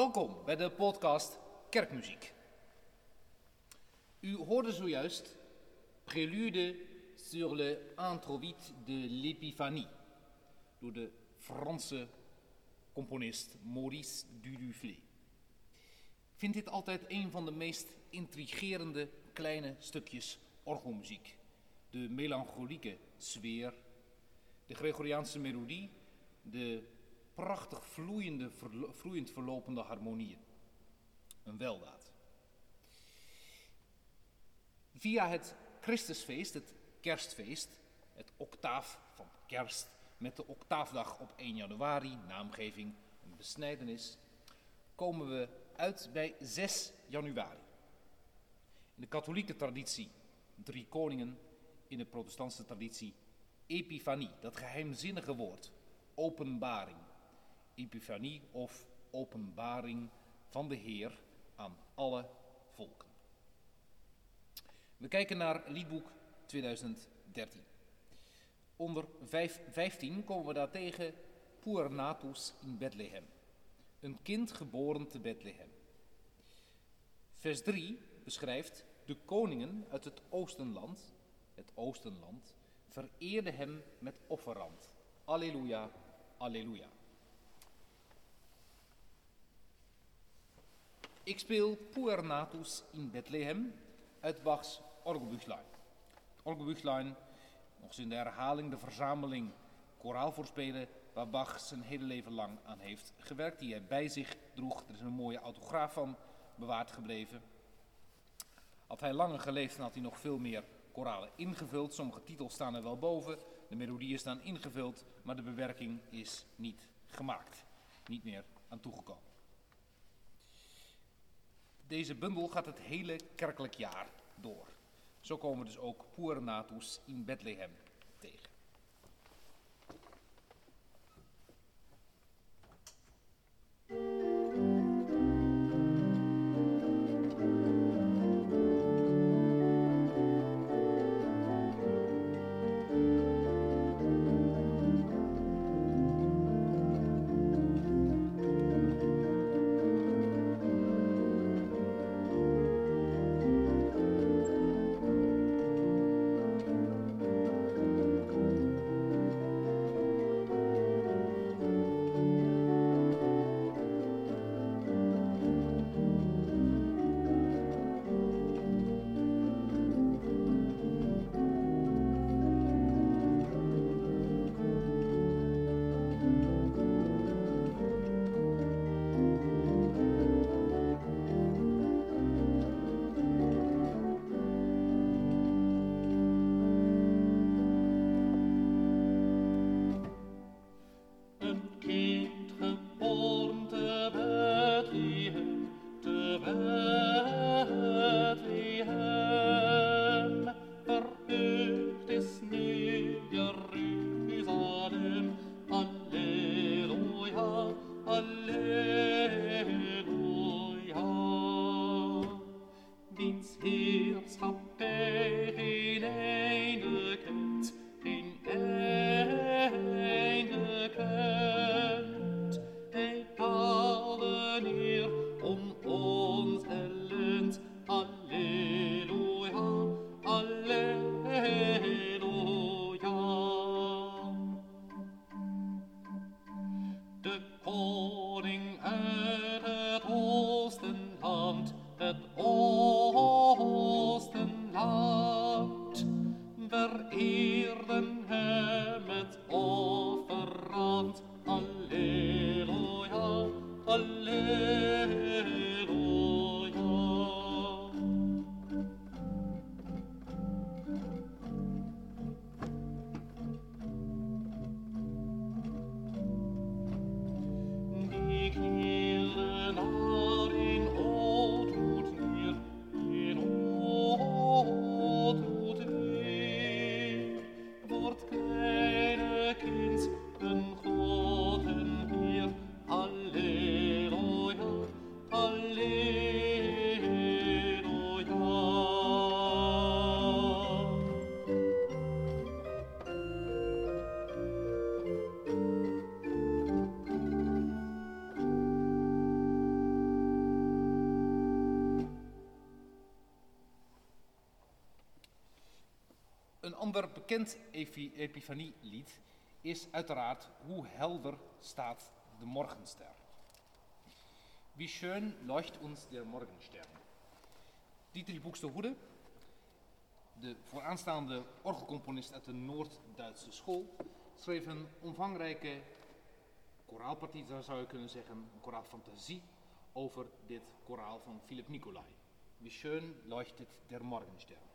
Welkom bij de podcast Kerkmuziek. U hoorde zojuist Prélude sur le introit de l'Épiphanie door de Franse componist Maurice Duduflé. Ik vind dit altijd een van de meest intrigerende kleine stukjes orgelmuziek. De melancholieke sfeer, de Gregoriaanse melodie, de prachtig vloeiende, vloeiend verlopende harmonieën. Een weldaad. Via het Christusfeest, het kerstfeest, het octaaf van kerst, met de octaafdag op 1 januari, naamgeving, een besnijdenis, komen we uit bij 6 januari. In de katholieke traditie drie koningen, in de protestantse traditie epifanie, dat geheimzinnige woord, openbaring. Epifanie of openbaring van de Heer aan alle volken. We kijken naar liedboek 2013. Onder 15 komen we daar tegen Puer natus in Bethlehem. Een kind geboren te Bethlehem. Vers 3 beschrijft de koningen uit het Oostenland, het Oostenland, vereerden hem met offerand. Alleluia, alleluia. Ik speel Puer natus in Bethlehem uit Bachs Orgelbüchlein. Orgelbüchlein nog eens in de herhaling de verzameling koraal voorspelen waar Bach zijn hele leven lang aan heeft gewerkt, die hij bij zich droeg. Er is een mooie autograaf van bewaard gebleven. Had hij langer geleefd, dan had hij nog veel meer koralen ingevuld. Sommige titels staan er wel boven, de melodieën staan ingevuld, maar de bewerking is niet gemaakt. Niet meer aan toegekomen. Deze bundel gaat het hele kerkelijk jaar door. Zo komen we dus ook Puer Natus in Bethlehem tegen. Bekend epi- epifanielied is uiteraard Hoe helder staat de morgenster. Wie schön leucht uns der Morgenstern. Dietrich Buxtehude, de vooraanstaande orgelcomponist uit de Noord-Duitse school, schreef een omvangrijke koraalpartita, zou je kunnen zeggen, een koraalfantasie over dit koraal van Philipp Nicolai. Wie schön leuchtet der Morgenstern.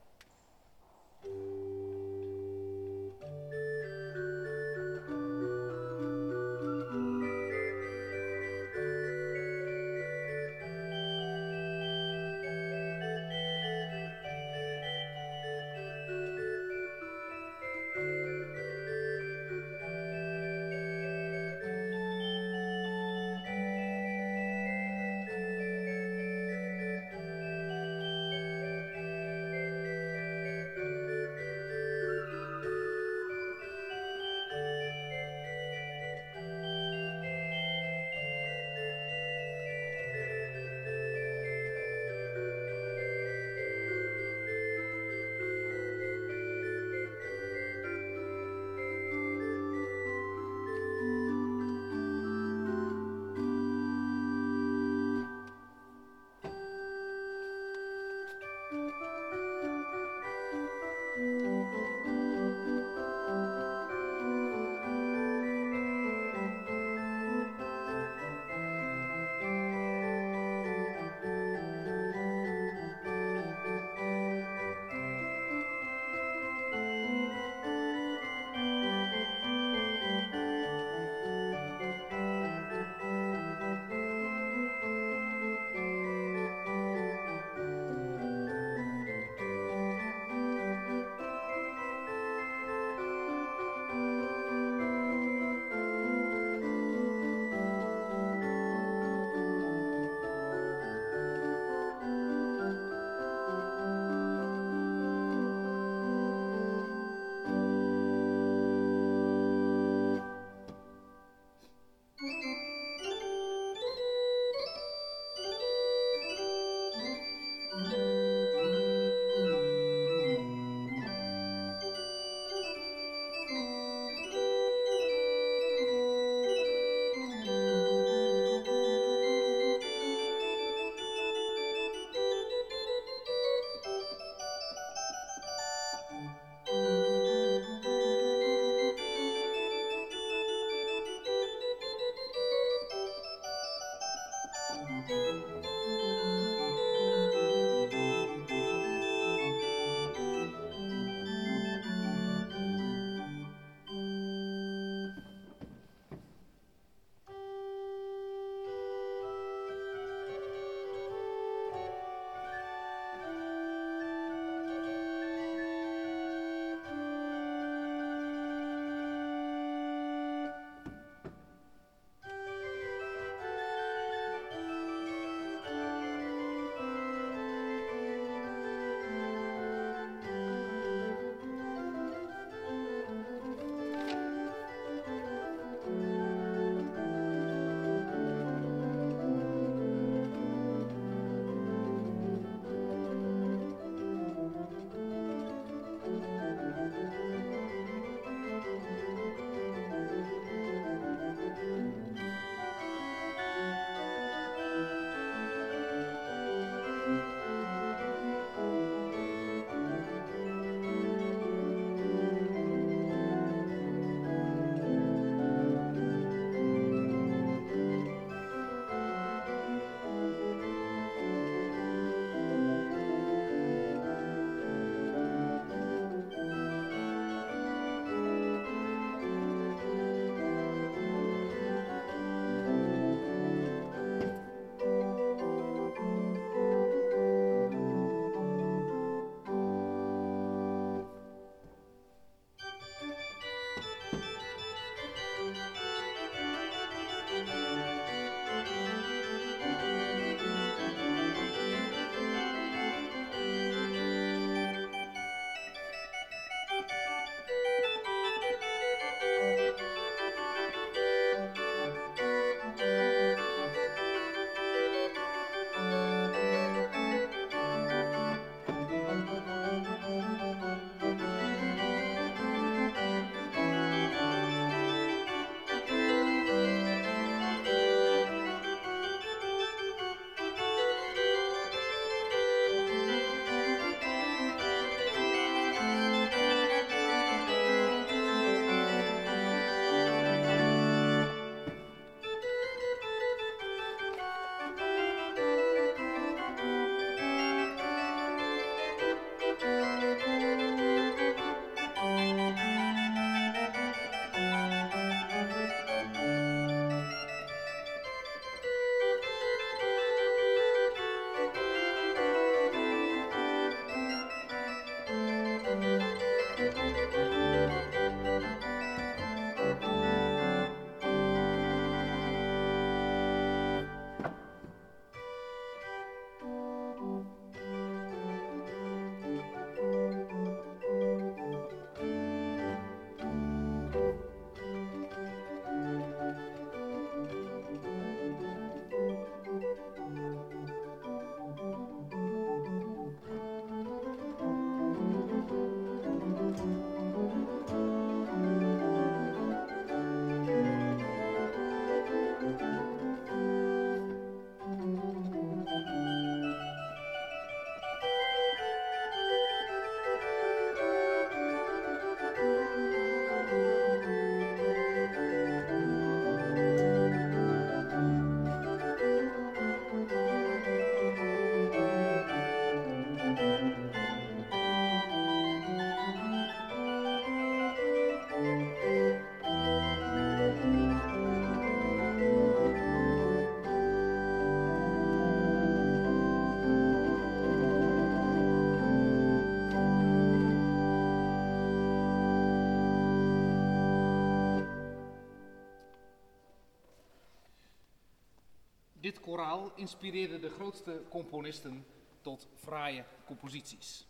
Dit koraal inspireerde de grootste componisten tot fraaie composities.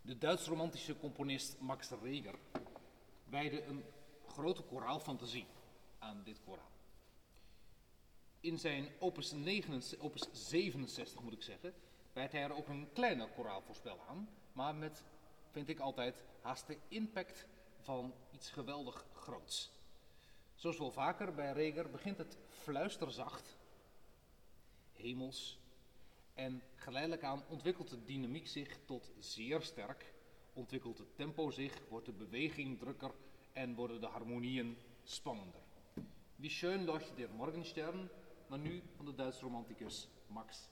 De Duits-romantische componist Max Reger wijde een grote koraalfantasie aan dit koraal. In zijn opus, 69, opus 67 moet ik zeggen, wijdt hij er ook een kleiner koraalvoorspel aan, maar met, vind ik altijd, haast de impact van iets geweldig groots. Zoals wel vaker bij Reger begint het fluisterzacht, hemels, en geleidelijk aan ontwikkelt de dynamiek zich tot zeer sterk, ontwikkelt het tempo zich, wordt de beweging drukker en worden de harmonieën spannender. Wie schön leuchtet der Morgenstern, maar nu van de Duitse romanticus Max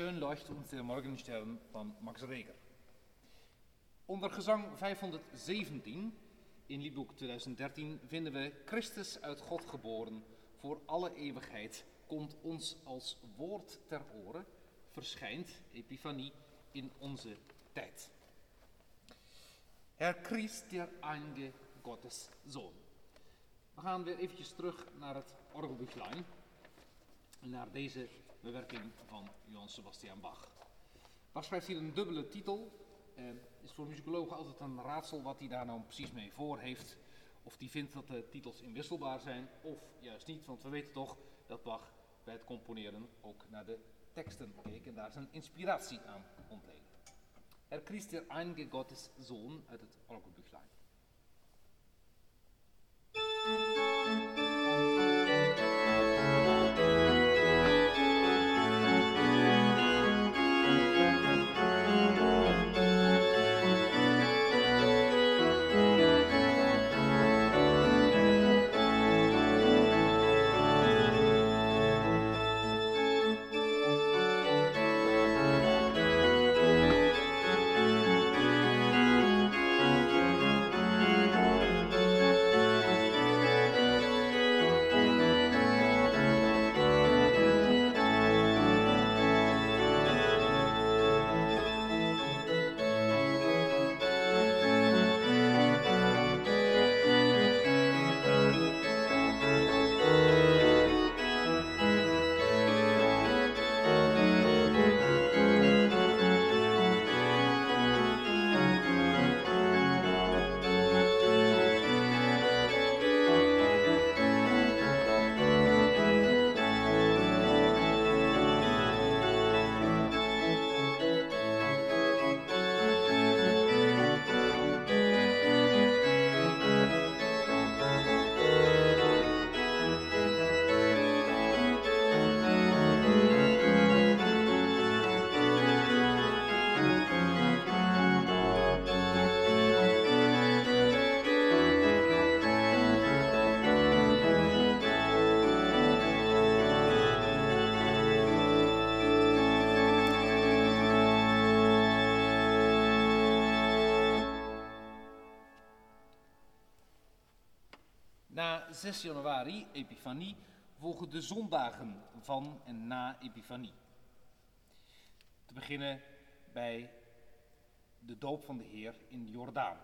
schön leuchtet uns Morgenstern van Max Reger. Onder gezang 517 in Liedboek 2013 vinden we Christus uit God geboren, voor alle eeuwigheid komt ons als woord ter oren, verschijnt, Epifanie, in onze tijd. Herr Christ, der einige Gottes Zoon. We gaan weer eventjes terug naar het orgelbüchlein, naar deze bewerking van Johann Sebastian Bach. Bach schrijft hier een dubbele titel. Eh, is voor muzikologen altijd een raadsel wat hij daar nou precies mee voor heeft. Of die vindt dat de titels inwisselbaar zijn, of juist niet. Want we weten toch dat Bach bij het componeren ook naar de teksten keek en daar zijn inspiratie aan ontleende. Er Christ der einige Gottes Zoon uit het Orgelbüchlein. Na 6 januari, Epifanie, volgen de zondagen van en na Epifanie. Te beginnen bij de doop van de Heer in Jordaan.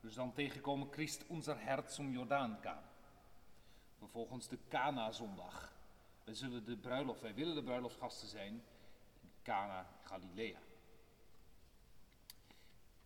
Dus dan tegenkomen Christ onze hert zum Jordaan kan. Vervolgens de Cana-zondag. Wij, zullen de bruiloft, wij willen de bruiloftsgasten zijn in Cana, Galilea.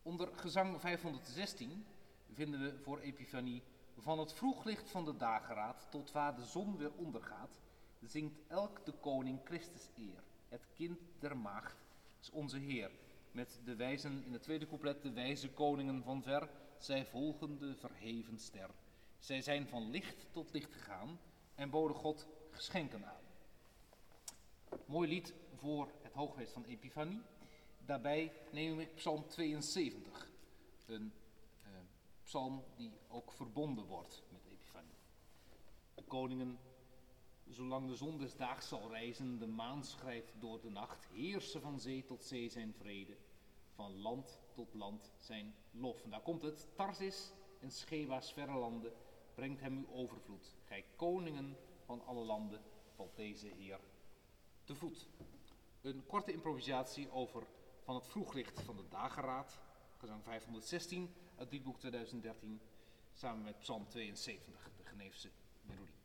Onder gezang 516 vinden we voor Epifanie van het vroeglicht van de dageraad tot waar de zon weer ondergaat, zingt elk de koning Christus eer. Het kind der maagd is onze Heer. Met de wijzen in het tweede couplet, de wijze koningen van ver, zij volgen de verheven ster. Zij zijn van licht tot licht gegaan en boden God geschenken aan. Mooi lied voor het hoogfeest van Epifanie. Daarbij nemen we Psalm 72, een psalm die ook verbonden wordt met Epifanie. De koningen, zolang de zon des daags zal reizen, de maan schrijdt door de nacht, heersen van zee tot zee zijn vrede, van land tot land zijn lof. En daar komt het, Tarsis en Scheba's verre landen, brengt hem uw overvloed. Gij koningen van alle landen, valt deze Heer te voet. Een korte improvisatie over van het vroeglicht van de dageraad, gezang 516, uit Liedboek 2013, samen met Psalm 72, de Geneefse melodie.